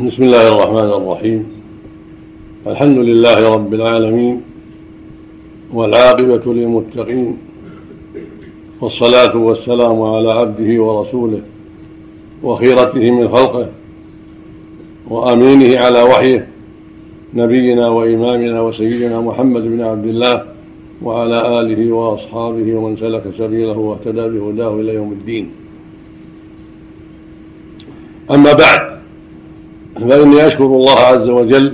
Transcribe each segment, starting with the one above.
بسم الله الرحمن الرحيم. الحمد لله رب العالمين والعاقبة للمتقين. والصلاة والسلام على عبده ورسوله وخيرته من خلقه وأمينه على وحيه نبينا وإمامنا وسيدنا محمد بن عبد الله وعلى آله وأصحابه ومن سلك سبيله واهتدى بهداه إلى يوم الدين. أما بعد فإني أشكر الله عز وجل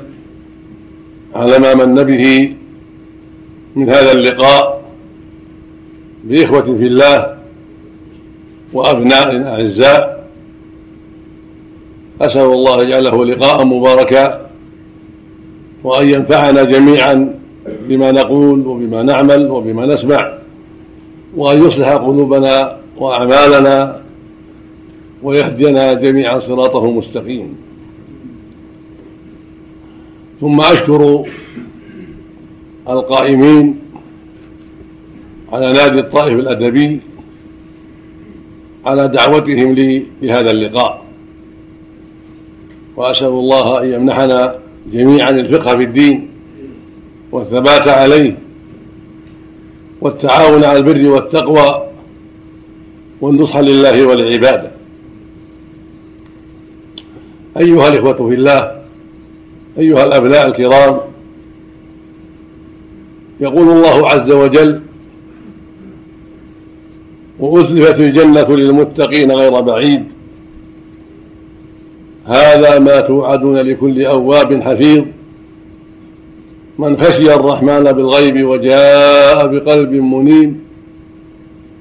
على ما من به من هذا اللقاء بإخوة في الله وأبناء أعزاء. أسأل الله يجعله لقاء مباركا وأن ينفعنا جميعا بما نقول وبما نعمل وبما نسمع وأن يصلح قلوبنا وأعمالنا ويهدينا جميعا صراطه مستقيم ثم أشكر القائمين على نادي الطائف الأدبي على دعوتهم لي لهذا اللقاء. وأسأل الله أن يمنحنا جميعا الفقه في الدين والثبات عليه والتعاون على البر والتقوى والنصح لله ولعباده أيها الإخوة في الله أيها الأبناء الكرام يقول الله عز وجل وأزلفت الجنة للمتقين غير بعيد. هذا ما توعدون لكل أواب حفيظ. من خشي الرحمن بالغيب وجاء بقلب منيب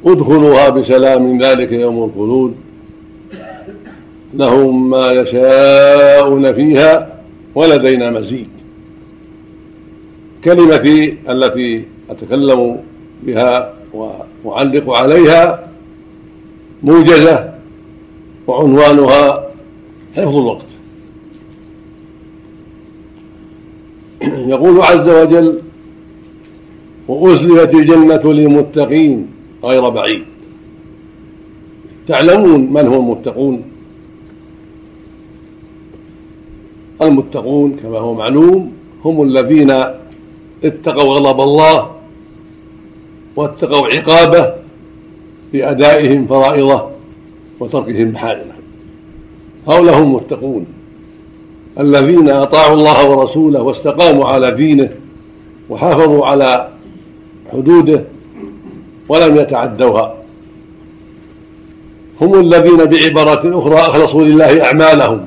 ادخلوها بسلام ذلك يوم الخلود. لهم ما يشاءون فيها. ولدينا مزيد. كلمتي التي أتكلم بها وأعلق عليها موجزة وعنوانها حفظ الوقت. يقول عز وجل وأزلفت الجنة للمتقين غير بعيد. تعلمون من هم المتقون؟ المتقون كما هو معلوم هم الذين اتقوا غضب الله واتقوا عقابه في أدائهم فرائضه وتركهم محارمه هؤلاء هم المتقون الذين أطاعوا الله ورسوله واستقاموا على دينه وحافظوا على حدوده ولم يتعدوها. هم الذين بعبارة أخرى أخلصوا لله أعمالهم.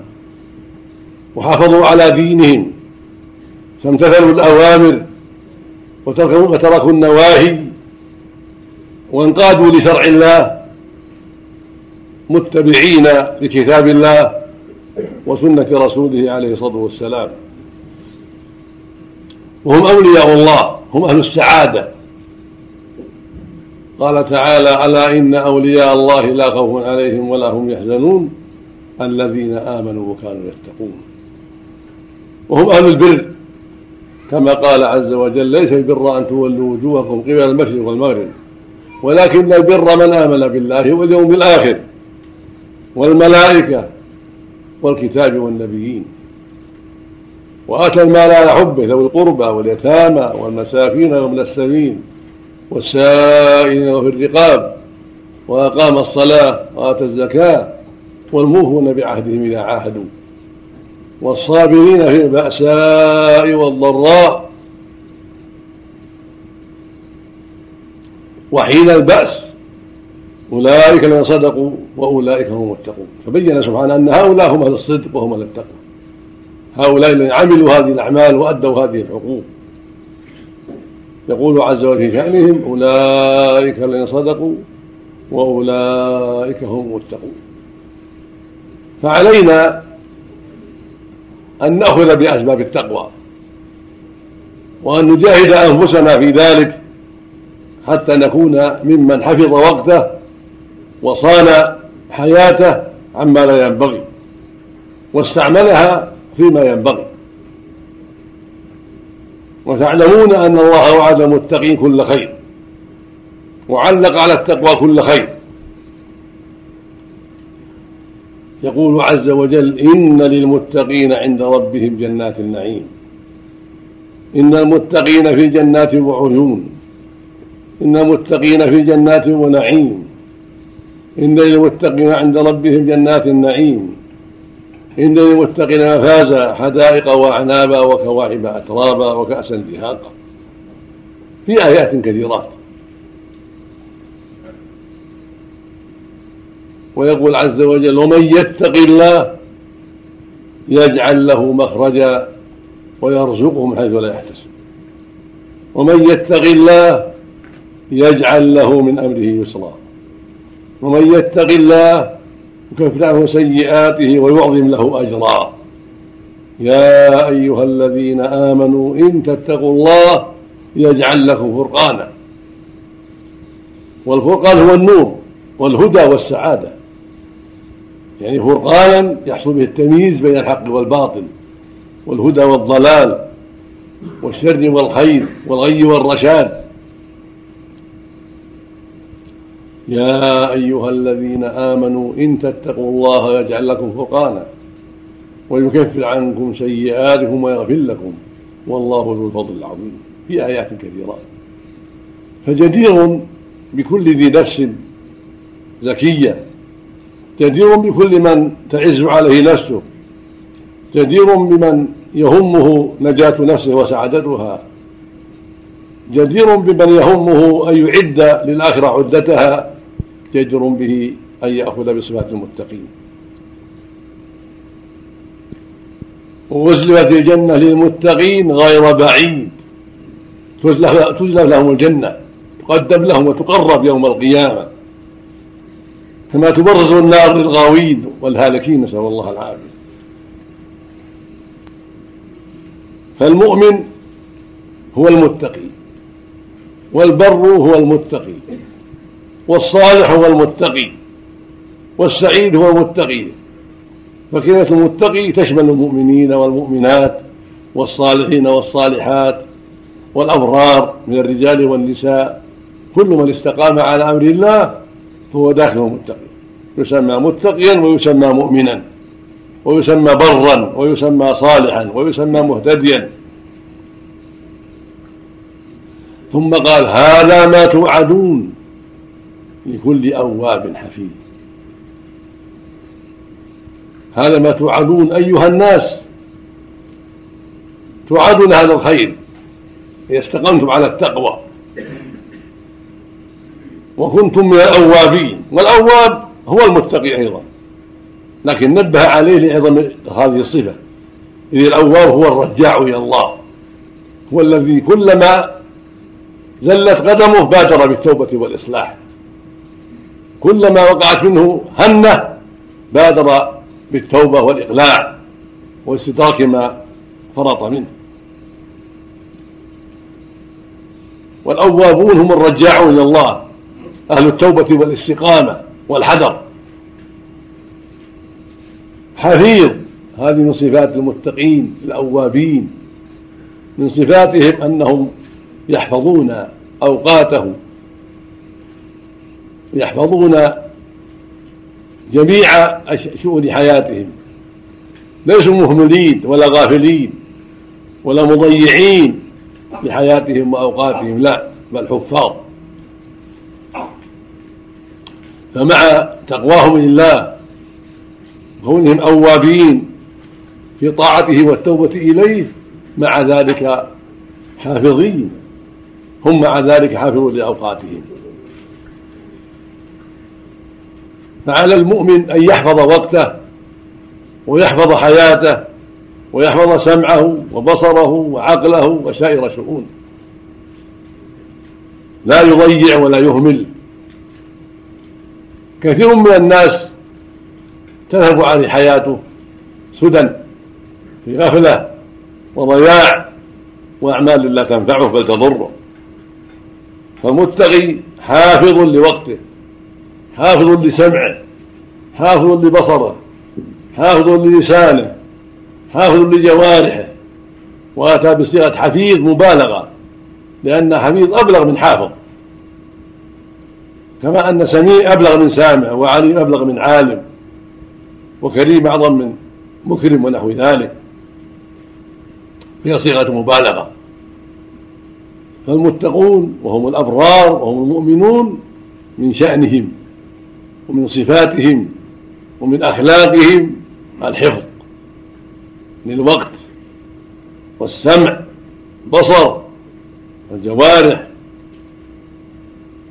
وحافظوا على دينهم. فامتثلوا الأوامر وتركوا النواهي وانقادوا لشرع الله متبعين لكتاب الله وسنة رسوله عليه الصلاة والسلام. وهم أولياء الله هم أهل السعادة. قال تعالى ألا إن أولياء الله لا خوف عليهم ولا هم يحزنون الذين آمنوا وكانوا يتقون. وهم أهل البر كما قال عز وجل ليس البر أن تولوا وجوهكم قبل المشرق والمغرب ولكن البر من آمن بالله واليوم الآخر والملائكة والكتاب والنبيين وآتى المال على حبه ذوي القربى واليتامى والمساكين وابن السبيل والسائلين وفي الرقاب وأقام الصلاة وآتى الزكاة والموفون بعهدهم إذا عاهدوا. والصابرين في البأساء والضراء. وحين البأس أولئك الذين صدقوا وأولئك هم المتقون. فبين سبحانه أن هؤلاء هم أهل الصدق وهم أهل التقوى. هؤلاء الذين عملوا هذه الأعمال وأدوا هذه الحقوق. يقول عز وجل في شأنهم أولئك الذين صدقوا وأولئك هم المتقون. فعلينا أن نأخذ بأسباب التقوى. وأن نجاهد أنفسنا في ذلك حتى نكون ممن حفظ وقته وصان حياته عما لا ينبغي واستعملها فيما ينبغي. وتعلمون أن الله وعد المتقين كل خير وعلق على التقوى كل خير. يقول عز وجل إن للمتقين عند ربهم جنات النعيم. إن المتقين في جنات وعيون. إن المتقين في جنات ونعيم. إن للمتقين عند ربهم جنات النعيم. إن للمتقين مفازا حدائق وأعنابا وكواعب أترابا وكأسا دهاقا. في آيات كثيرات. ويقول عز وجل ومن يتق الله يجعل له مخرجا ويرزقه من حيث لا يحتسب. ومن يتق الله يجعل له من أمره يسرا. ومن يتق الله يكفر عنه سيئاته ويعظم له أجرا. يا أيها الذين آمنوا إن تتقوا الله يجعل لكم فرقانا. والفرقان هو النور والهدى والسعادة. يعني فرقانا يحصل به التمييز بين الحق والباطل والهدى والضلال والشر والخير والغي والرشاد. يا أيها الذين آمنوا إن تتقوا الله يجعل لكم فرقانا ويكفر عنكم سيئاتكم ويغفر لكم والله ذو الفضل العظيم. في آيات كثيرة. فجدير بكل ذي نفس زكية. جدير بكل من تعز عليه نفسه جدير بمن يهمه نجاة نفسه وسعادتها جدير بمن يهمه أن يعد للآخرة عدتها جدير به أن يأخذ بصفات المتقين. وأزلفت الجنة للمتقين غير بعيد تزلف لهم الجنة تقدم لهم وتقرب يوم القيامة. كما تبرز النار للغاوين والهالكين نسأل الله العافية. فالمؤمن هو المتقي والبر هو المتقي والصالح هو المتقي والسعيد هو المتقي. فكلمة المتقي تشمل المؤمنين والمؤمنات والصالحين والصالحات والأبرار من الرجال والنساء كل من استقام على أمر الله فهو داخل المتقي يسمى متقيا ويسمى مؤمنا ويسمى برا ويسمى صالحا ويسمى مهتديا. ثم قال هذا ما توعدون لكل أواب حفيظ. هذا ما توعدون أيها الناس. توعدون هذا الخير. إذا استقمتم على التقوى. وكنتم من الأوابين والأواب هو المتقي أيضا. لكن نبه عليه لعظم هذه الصفة إذ الأواب هو الرجاع إلى الله هو الذي كلما زلت قدمه بادر بالتوبة والإصلاح. كلما وقعت منه هنة بادر بالتوبة والإقلاع واستدراك ما فرط منه. والأوابون هم الرجاعون إلى الله. أهل التوبة والاستقامة والحذر. حفيظ هذه من صفات المتقين الأوابين. من صفاتهم أنهم يحفظون أوقاتهم يحفظون جميع شؤون حياتهم. ليسوا مهملين ولا غافلين ولا مضيعين لحياتهم وأوقاتهم لا بل حفاظ. فمع تقواهم لله كونهم أوابين في طاعته والتوبة إليه مع ذلك حافظين هم مع ذلك حافظون لأوقاتهم. فعلى المؤمن أن يحفظ وقته ويحفظ حياته ويحفظ سمعه وبصره وعقله وسائر شؤونه لا يضيع ولا يهمل. كثير من الناس تذهب عليه حياته سدى في غفلة وضياع وأعمال لا تنفعه بل تضره. فالمتقي حافظ لوقته حافظ لسمعه حافظ لبصره حافظ للسانه حافظ لجوارحه. وأتى بصيغة حفيظ مبالغة لأن حفيظ أبلغ من حافظ. كما أن سميع أبلغ من سامع وعليم أبلغ من عالم وكريم أعظم من مكرم ونحو ذلك. هي صيغة مبالغة. فالمتقون وهم الأبرار وهم المؤمنون من شأنهم ومن صفاتهم ومن أخلاقهم الحفظ للوقت والسمع بصر والجوارح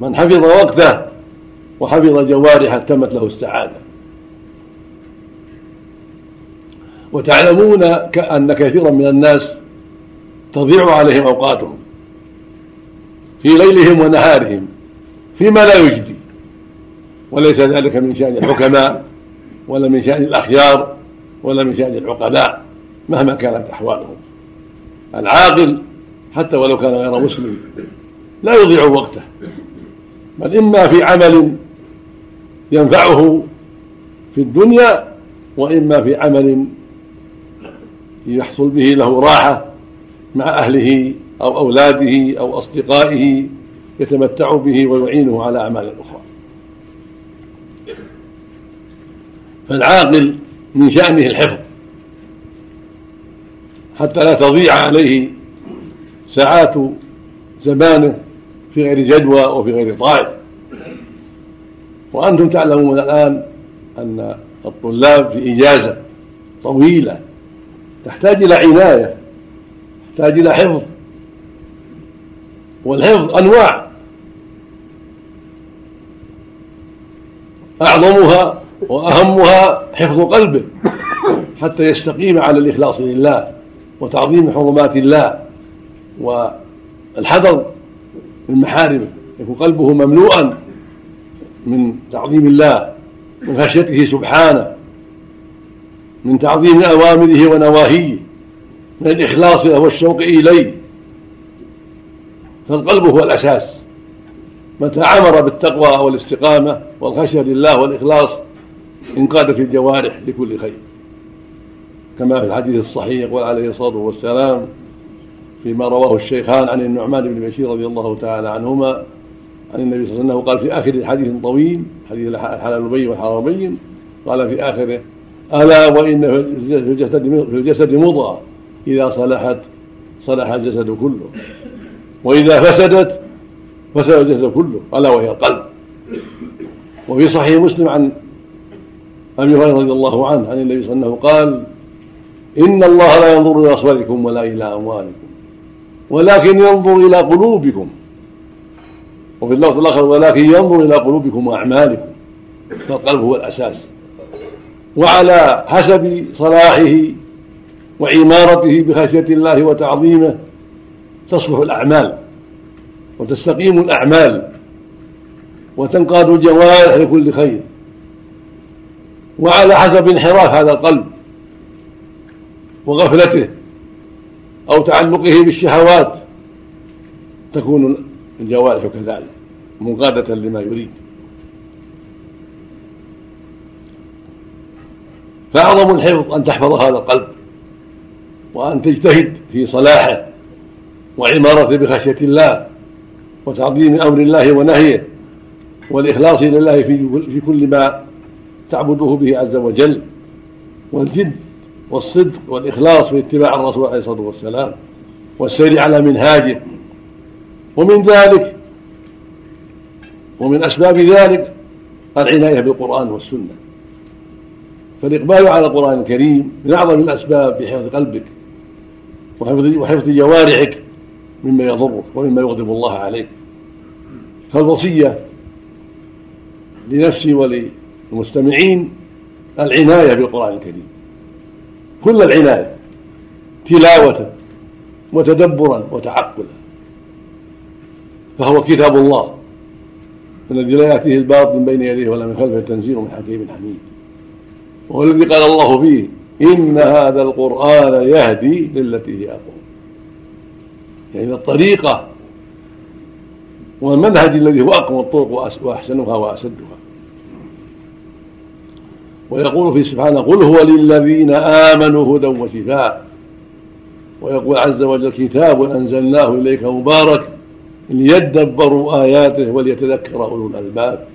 من حفظ وقته وحفظ جوارحه تمت له السعادة. وتعلمون أن كثيرا من الناس تضيع عليهم أوقاتهم في ليلهم ونهارهم فيما لا يجدي. وليس ذلك من شأن الحكماء ولا من شأن الأخيار ولا من شأن العقلاء مهما كانت أحوالهم. العاقل حتى ولو كان غير مسلم لا يضيع وقته. بل إما في عمل ينفعه في الدنيا وإما في عمل يحصل به له راحة مع أهله أو أولاده أو أصدقائه يتمتع به ويعينه على أعمال أخرى. فالعاقل من شأنه الحفظ. حتى لا تضيع عليه ساعات زمانه في غير جدوى وفي غير طائف وأنتم تعلمون الآن أن الطلاب في إجازة طويلة تحتاج إلى عناية تحتاج إلى حفظ. والحفظ أنواع. أعظمها وأهمها حفظ قلبه حتى يستقيم على الإخلاص لله وتعظيم حرمات الله والحذر من محارمه يكون قلبه مملوءا من تعظيم الله من خشيته سبحانه من تعظيم أوامره ونواهيه من الإخلاص له والشوق إليه. فالقلب هو الأساس. متى عمر بالتقوى والاستقامة والخشية لله والإخلاص انقادت الجوارح لكل خير. كما في الحديث الصحيح يقول عليه الصلاة والسلام فيما رواه الشيخان عن النعمان بن بشير رضي الله تعالى عنهما عن النبي صلى الله عليه وسلم قال في آخر حديث طويل حديث الحلال بين والحرام بين قال في آخره ألا وإن في الجسد في الجسد مضغة إذا صلحت صلح الجسد كله وإذا فسدت فسد الجسد كله ألا وهي القلب. وفي صحيح مسلم عن أبي هريرة رضي الله عنه عن النبي صلى الله عليه وسلم قال إن الله لا ينظر إلى أصوركم ولا إلى أموالكم. ولكن ينظر إلى قلوبكم. وفي اللفظ الآخر ولكن ينظر إلى قلوبكم وأعمالكم. فالقلب هو الأساس. وعلى حسب صلاحه وعمارته بخشية الله وتعظيمه تصلح الأعمال وتستقيم الأعمال وتنقاد الجوارح لكل خير. وعلى حسب انحراف هذا القلب وغفلته أو تعلقه بالشهوات تكون الجوارح كذلك منقادة لما يريد. فأعظم الحفظ أن تحفظ هذا القلب وأن تجتهد في صلاحه وعمارته بخشية الله وتعظيم أمر الله ونهيه والإخلاص لله في كل ما تعبده به عز وجل والجد. والصدق والإخلاص في اتباع الرسول عليه الصلاة والسلام والسير على منهاجه. ومن ذلك ومن أسباب ذلك العناية بالقرآن والسنة. فالإقبال على القرآن الكريم من أعظم الأسباب في حفظ قلبك وحفظ وحفظ جوارحك مما يضرك ومما يغضب الله عليك. فالوصية لنفسي وللمستمعين العناية بالقرآن الكريم. كل العناية تلاوة وتدبرا وتعقلا فهو كتاب الله الذي لا يأتيه الباطل من بين يديه ولا من خلفه تنزيل من حكيم حميد. وهو الذي قال الله فيه إن هذا القرآن يهدي للتي هي أقوم. يعني الطريقة والمنهج الذي هو أقوم الطرق وأحسنها وأسدها ويقول في سبحانه قل هو للذين آمنوا هدى وشفاء. ويقول عز وجل كتاب أنزلناه إليك مبارك ليدبروا آياته وليتذكر أولو الألباب.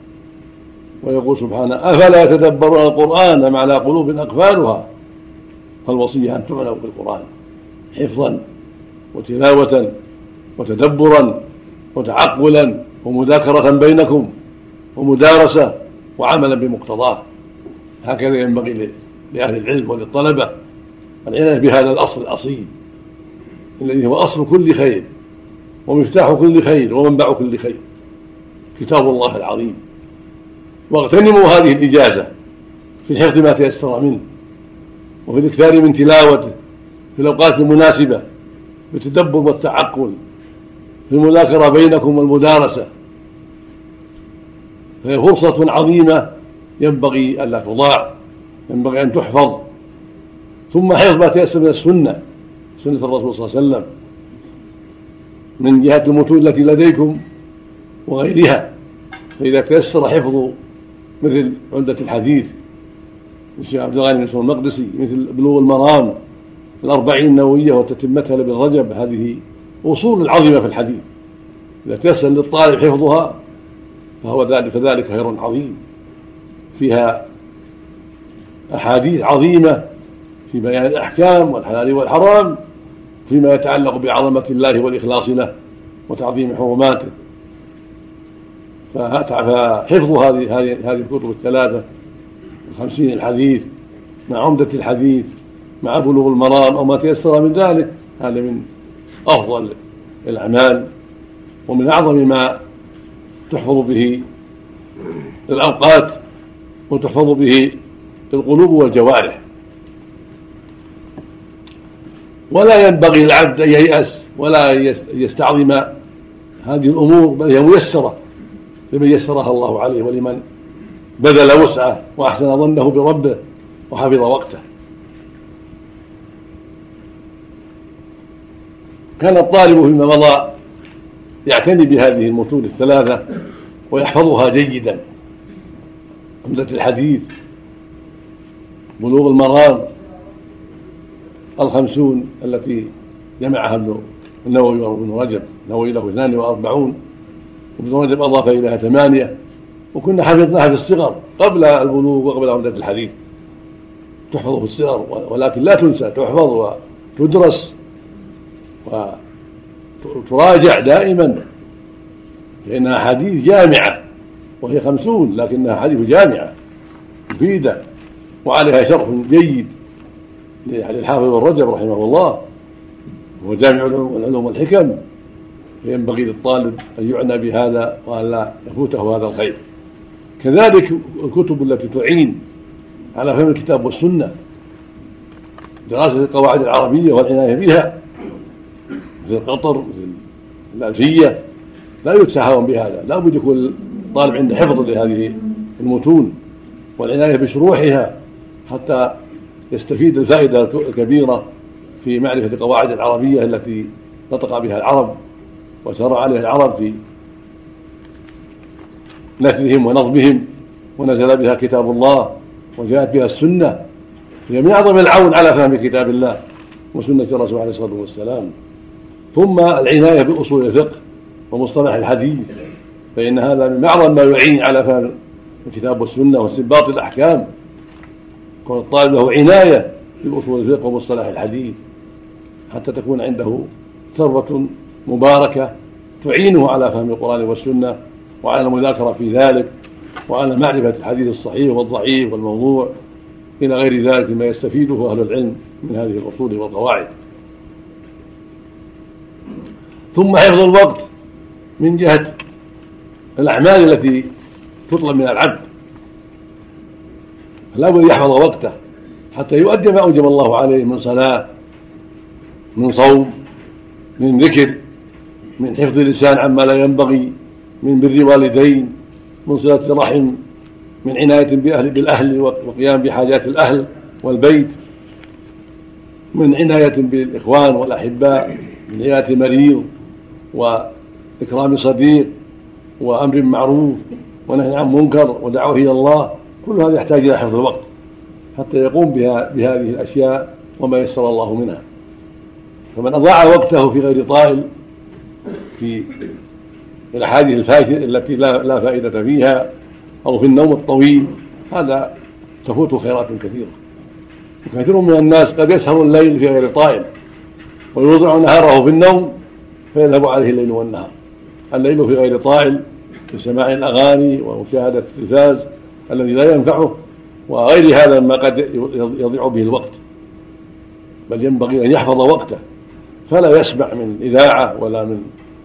ويقول سبحانه أفلا يتدبرون القرآن أم على قلوب أقفالها؟ فالوصية أن تعنوا بالقرآن حفظا وتلاوة وتدبرا وتعقلا ومذاكرة بينكم ومدارسة وعملا بمقتضاه. هكذا ينبغي لأهل العلم وللطلبة العناية بهذا الأصل الأصيل الذي هو أصل كل خير ومفتاح كل خير ومنبع كل خير. كتاب الله العظيم. واغتنموا هذه الإجازة في حفظ ما تيسر منه وفي الإكثار من تلاوته في الأوقات المناسبة بالتدبر والتعقل في المذاكرة بينكم والمدارسة. فهي فرصة عظيمة ينبغي ألا تضاع ينبغي أن تحفظ. ثم حفظ ما تيسر من السنة سنة الرسول صلى الله عليه وسلم. من جهة المتون التي لديكم وغيرها. فإذا تيسر حفظ مثل عدة الحديث للشيخ عبد الغني بن المقدسي مثل بلوغ المرام الأربعين النووية وتتمتها لابن رجب هذه أصول عظيمة في الحديث. إذا تيسر للطالب حفظها فهو ذلك فذلك خير عظيم. فيها أحاديث عظيمة في بيان الأحكام والحلال والحرام فيما يتعلق بعظمة الله والإخلاص له وتعظيم حرماته. فحفظ هذه هذه هذه الكتب الثلاثة الخمسين الحديث مع عمدة الحديث مع بلوغ المرام أو ما تيسر من ذلك هذا من أفضل الأعمال ومن أعظم ما تحفظ به الأوقات. وتحفظ به القلوب والجوارح. ولا ينبغي للعبد أن ييأس ولا يستعظم هذه الأمور بل هي ميسرة لمن يسرها الله عليه ولمن بذل وسعه وأحسن ظنه بربه وحفظ وقته. كان الطالب فيما مضى يعتني بهذه المتون الثلاثة ويحفظها جيدا. عمدة الحديث بلوغ المرام الخمسون التي جمعها ابن النووي وابن رجب النووي له 42 وابن رجب أضاف إليها ثمانية وكنا حفظناها في الصغر قبل البلوغ وقبل عمدة الحديث. تحفظ في الصغر ولكن لا تنسى تحفظ وتدرس وتراجع دائما لأنها حديث جامعة. وهي خمسون لكنها حديث جامعة مفيدة وعليها شرح جيد للحافظ ابن رجب رحمه الله هو جامع العلوم والحكم فينبغي للطالب أن يعنى بهذا وأن لا يفوته هذا الخير. كذلك الكتب التي تعين على فهم الكتاب والسنة دراسة القواعد العربية والعناية بها مثل القطر مثل الألفية لا يتساهلون بهذا لا بد يكون الطالب عنده حفظ لهذه المتون والعناية بشروحها حتى يستفيد الفائدة الكبيرة في معرفة القواعد العربية التي نطق بها العرب وسار عليها العرب في نثرهم ونظمهم ونزل بها كتاب الله وجاءت بها السنة. هي من أعظم العون على فهم كتاب الله وسنة الرسول عليه الصلاة والسلام. ثم العناية بأصول الفقه ومصطلح الحديث فإن هذا من أعظم ما يعين على فهم الكتاب والسنة واستنباط الأحكام. كون الطالب له عناية بأصول الفقه ومصطلح الحديث حتى تكون عنده ثروة مباركة تعينه على فهم القرآن والسنة وعلى المذاكرة في ذلك وعلى معرفة الحديث الصحيح والضعيف والموضوع إلى غير ذلك مما يستفيده أهل العلم من هذه الأصول والقواعد. ثم حفظ الوقت من جهة الأعمال التي تطلب من العبد. فلا بد يحفظ وقته حتى يؤدي ما أوجب الله عليه من صلاة من صوم من ذكر من حفظ اللسان عما لا ينبغي من بر والدين من صلة رحم من عناية بأهل بالأهل وقيام بحاجات الأهل والبيت من عناية بالإخوان والأحباء من عيادة المريض وإكرام صديق. وأمر معروف ونهي عن منكر ودعوة إلى الله كل هذا يحتاج إلى حفظ الوقت حتى يقوم بها بهذه الأشياء وما يسر الله منها. فمن أضاع وقته في غير طائل في الأحاديث الفاشلة التي لا, لا فائدة فيها أو في النوم الطويل هذا تفوت خيرات كثيرة. وكثير من الناس قد يسهر الليل في غير طائل ويوضع نهاره في النوم فيذهب عليه الليل والنهار. الليل في غير طائل في سماع الأغاني ومشاهدة التلفاز الذي لا ينفعه وغير هذا مما قد يضيع به الوقت. بل ينبغي أن يحفظ وقته. فلا يسمع من إذاعة ولا من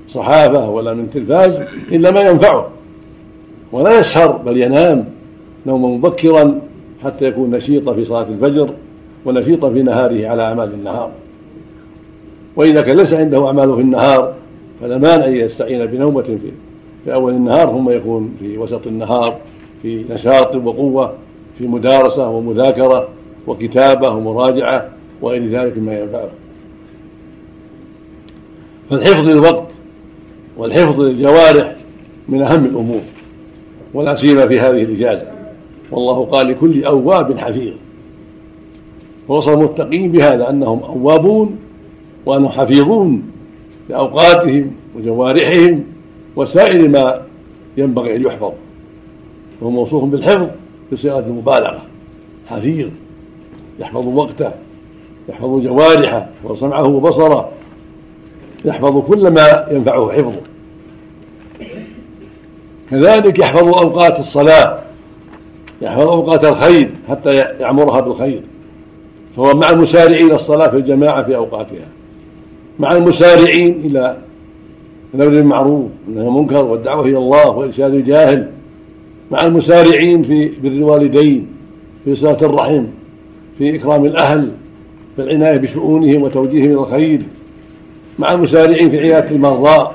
صحافة ولا من تلفاز إلا ما ينفعه. ولا يسهر بل ينام نوما مبكرا حتى يكون نشيطا في صلاة الفجر ونشيطا في نهاره على أعمال النهار. وإذا كان ليس عنده أعمال في النهار فلا مانع أن يستعين بنومة في, في أول النهار ثم يكون في وسط النهار في نشاط وقوة في مدارسة ومذاكرة وكتابة ومراجعة وغير ذلك مما ينفعه. فالحفظ للوقت والحفظ للجوارح من أهم الأمور ولا سيما في هذه الإجازة. والله قال لكل أواب حفيظ. ووصف المتقين بهذا أنهم أوابون وأنهم حفيظون لأوقاتهم وجوارحهم وسائر ما ينبغي أن يحفظ. وهو موصوف بالحفظ بصيغة المبالغة. حفيظ. يحفظ وقته. يحفظ جوارحه سمعه وبصره. يحفظ كل ما ينفعه حفظه. كذلك يحفظ أوقات الصلاة. يحفظ أوقات الخير حتى يعمرها بالخير. فهو مع المسارعين الصلاة في الجماعة في أوقاتها. مع المسارعين إلى الأمر بالمعروف والنهي المنكر والدعوة إلى الله وإرشاد الجاهل مع المسارعين في بر الوالدين في صلة الرحم في إكرام الأهل في العناية بشؤونهم وتوجيههم إلى الخير مع المسارعين في عيادة المرضى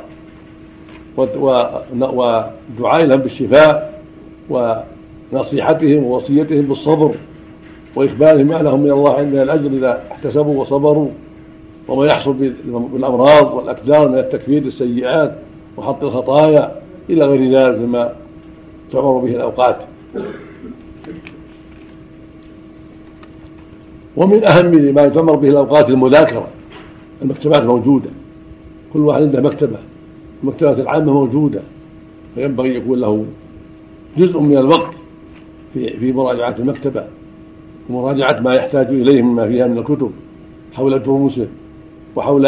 ودعاء لهم بالشفاء ونصيحتهم ووصيتهم بالصبر وإخبارهم ما لهم من الله عند الأجر إذا احتسبوا وصبروا. وما يحصل بالأمراض والأكدار من التكفير السيئات وحط الخطايا إلى غير ذلك مما تعمر به الأوقات. ومن أهم ما تعمر به الأوقات المذاكرة المكتبات موجودة كل واحد عنده مكتبة المكتبات العامة موجودة فينبغي يكون له جزء من الوقت في في مراجعة المكتبة ومراجعة ما يحتاج إليه مما فيها من الكتب حول دروسه وحول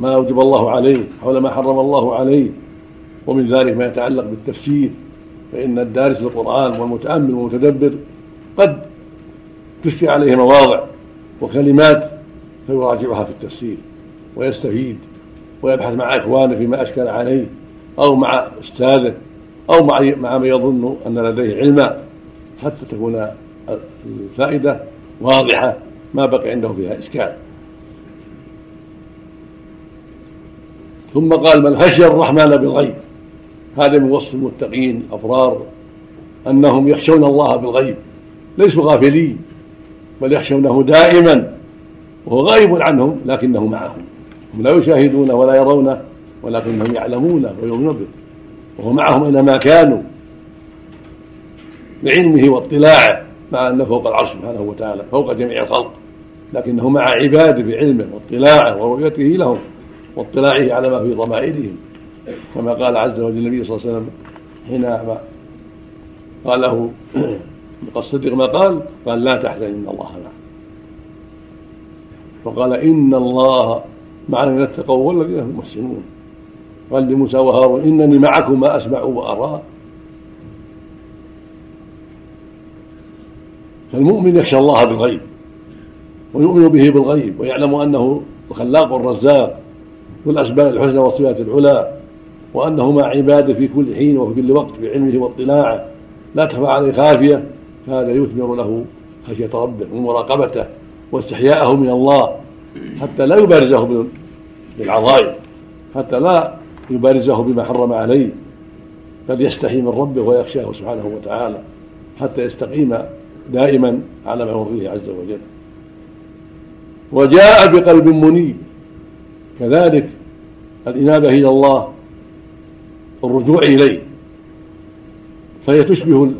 ما أوجب الله عليه حول ما حرم الله عليه. ومن ذلك ما يتعلق بالتفسير فإن الدارس للقرآن والمتأمل والمتدبر قد تشكي عليه مواضع وكلمات فيراجعها في التفسير ويستفيد ويبحث مع إخوانه فيما أشكل عليه أو مع أستاذه أو مع مع من يظن أن لديه علما حتى تكون الفائدة واضحة ما بقي عنده فيها إشكال. ثم قال من خشي الرحمن بالغيب. هذا من وصف المتقين الأبرار أنهم يخشون الله بالغيب. ليسوا غافلين بل يخشونه دائما. وهو غائب عنهم لكنه معهم. هم لا يشاهدونه ولا يرونه ولكنهم يعلمونه ويؤمنون به. وهو معهم أينما كانوا بعلمه واطلاعه مع أنه فوق العرش سبحانه وتعالى فوق جميع الخلق. لكنه مع عباده بعلمه واطلاعه ورؤيته لهم. واطلاعه على ما في ضمائرهم كما قال عز وجل النبي صلى الله عليه وسلم حين قال له الصديق ما قال؟ قال لا تحزن إن الله معنا فقال إن الله مع الذين اتقوا والذين هم محسنون. قال لموسى وهارون إنني معكم ما أسمع وارى فالمؤمن يخشى الله بالغيب ويؤمن به بالغيب ويعلم أنه الخلاق الرزاق والاسباب الحسنى والصفات العلى وانه مع عباده في كل حين وفي كل وقت بعلمه واطلاعه لا تخفى عليه خافية فهذا يثمر له خشية ربه ومراقبته واستحياءه من الله حتى لا يبارزه بالعظائم حتى لا يبارزه بما حرم عليه بل يستحي من ربه ويخشاه سبحانه وتعالى حتى يستقيم دائما على ما يرضيه عز وجل. وجاء بقلب منيب. كذلك الإنابة إلى الله الرجوع إليه. فهي تشبه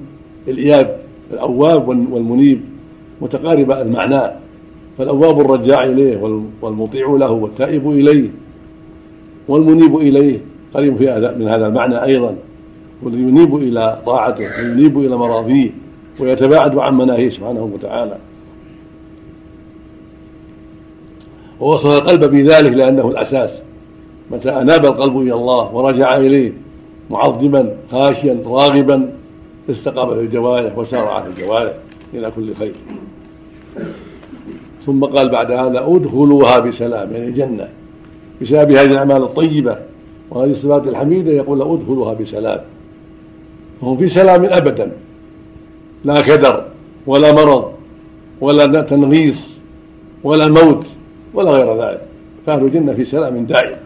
الإياب الأواب والمنيب متقارب المعنى. فالأواب الرجاع إليه والمطيع له والتائب إليه والمنيب إليه. قريب في هذا من هذا المعنى أيضا. وينيب إلى طاعته وينيب إلى مراضيه ويتباعد عن مناهيه سبحانه وتعالى. ووصف القلب بذلك لأنه الأساس. متى أناب القلب إلى الله ورجع إليه معظما خاشيا راغبا استقامت الجوارح وسارعت الجوارح إلى كل خير. ثم قال بعد هذا ادخلوها بسلام يعني الجنه بسبب هذه الأعمال الطيبة وهذه الصفات الحميدة يقول ادخلوها بسلام. هم في سلام أبدا. لا كدر ولا مرض ولا تنغيص ولا موت. ولا غير ذلك. فأهل الجنة في سلام دائم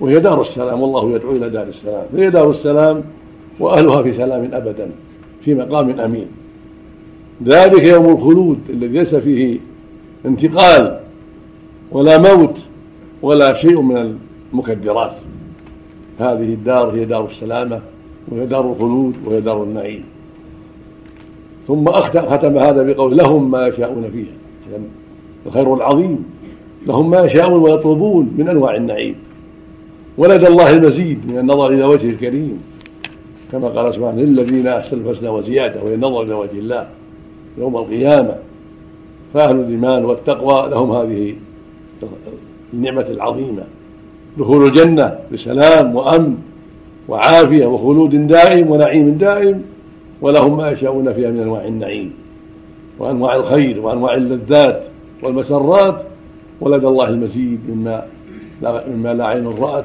وهي دار السلام والله يدعو إلى دار السلام. فهي دار السلام وأهلها في سلام أبدا في مقام أمين. ذلك يوم الخلود الذي ليس فيه انتقال ولا موت ولا شيء من المكدرات. هذه الدار هي دار السلامة وهي دار الخلود وهي دار النعيم. ثم ختم هذا بقول لهم ما يشاءون فيها. الخير العظيم. لهم ما يشاءون ويطلبون من أنواع النعيم. ولدى الله المزيد من النظر إلى وجهه الكريم. كما قال سبحانه للذين أحسنوا الحسنى وزيادة وهي النظر إلى وجه الله يوم القيامة. فأهل الإيمان والتقوى لهم هذه النعمة العظيمة. دخول الجنة بسلام وأمن وعافية وخلود دائم ونعيم دائم ولهم ما يشاءون فيها من أنواع النعيم وأنواع الخير وأنواع اللذات والمسرات. ولدى الله المزيد مما لا مما لا عين رأت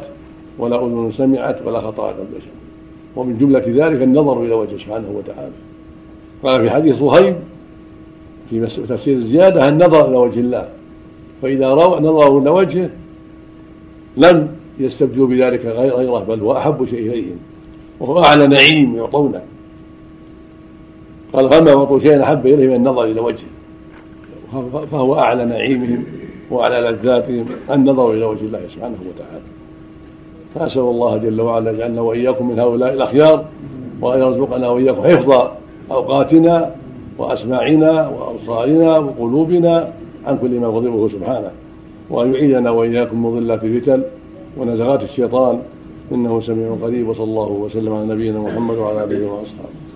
ولا أذن سمعت ولا خطر على بشر ومن جملة ذلك النظر إلى وجهه سبحانه وتعالى. قال في حديث صهيب في تفسير الزيادة النظر إلى وجه الله؟ فإذا نظروا إلى وجهه لم يستبدلوا بذلك غيره بل هو أحب شيء إليهم. وهو أعلى نعيم يعطونه. قال فما أعطوا شيئا أحب إليهم النظر إلى وجهه. فهو أعلى نعيمهم. وعلى لذاتهم النظر إلى وجه الله سبحانه وتعالى. فأسأل الله جل وعلا يجعلنا وإياكم من هؤلاء الأخيار وأن يرزقنا وإياكم حفظ أوقاتنا وأسماعنا وأبصارنا وقلوبنا عن كل ما يغضبه سبحانه وأن يعيذنا وإياكم من الفتن ونزغات الشيطان. إنه سميع قريب وصلى الله وسلم على نبينا محمد وعلى آله وأصحابه.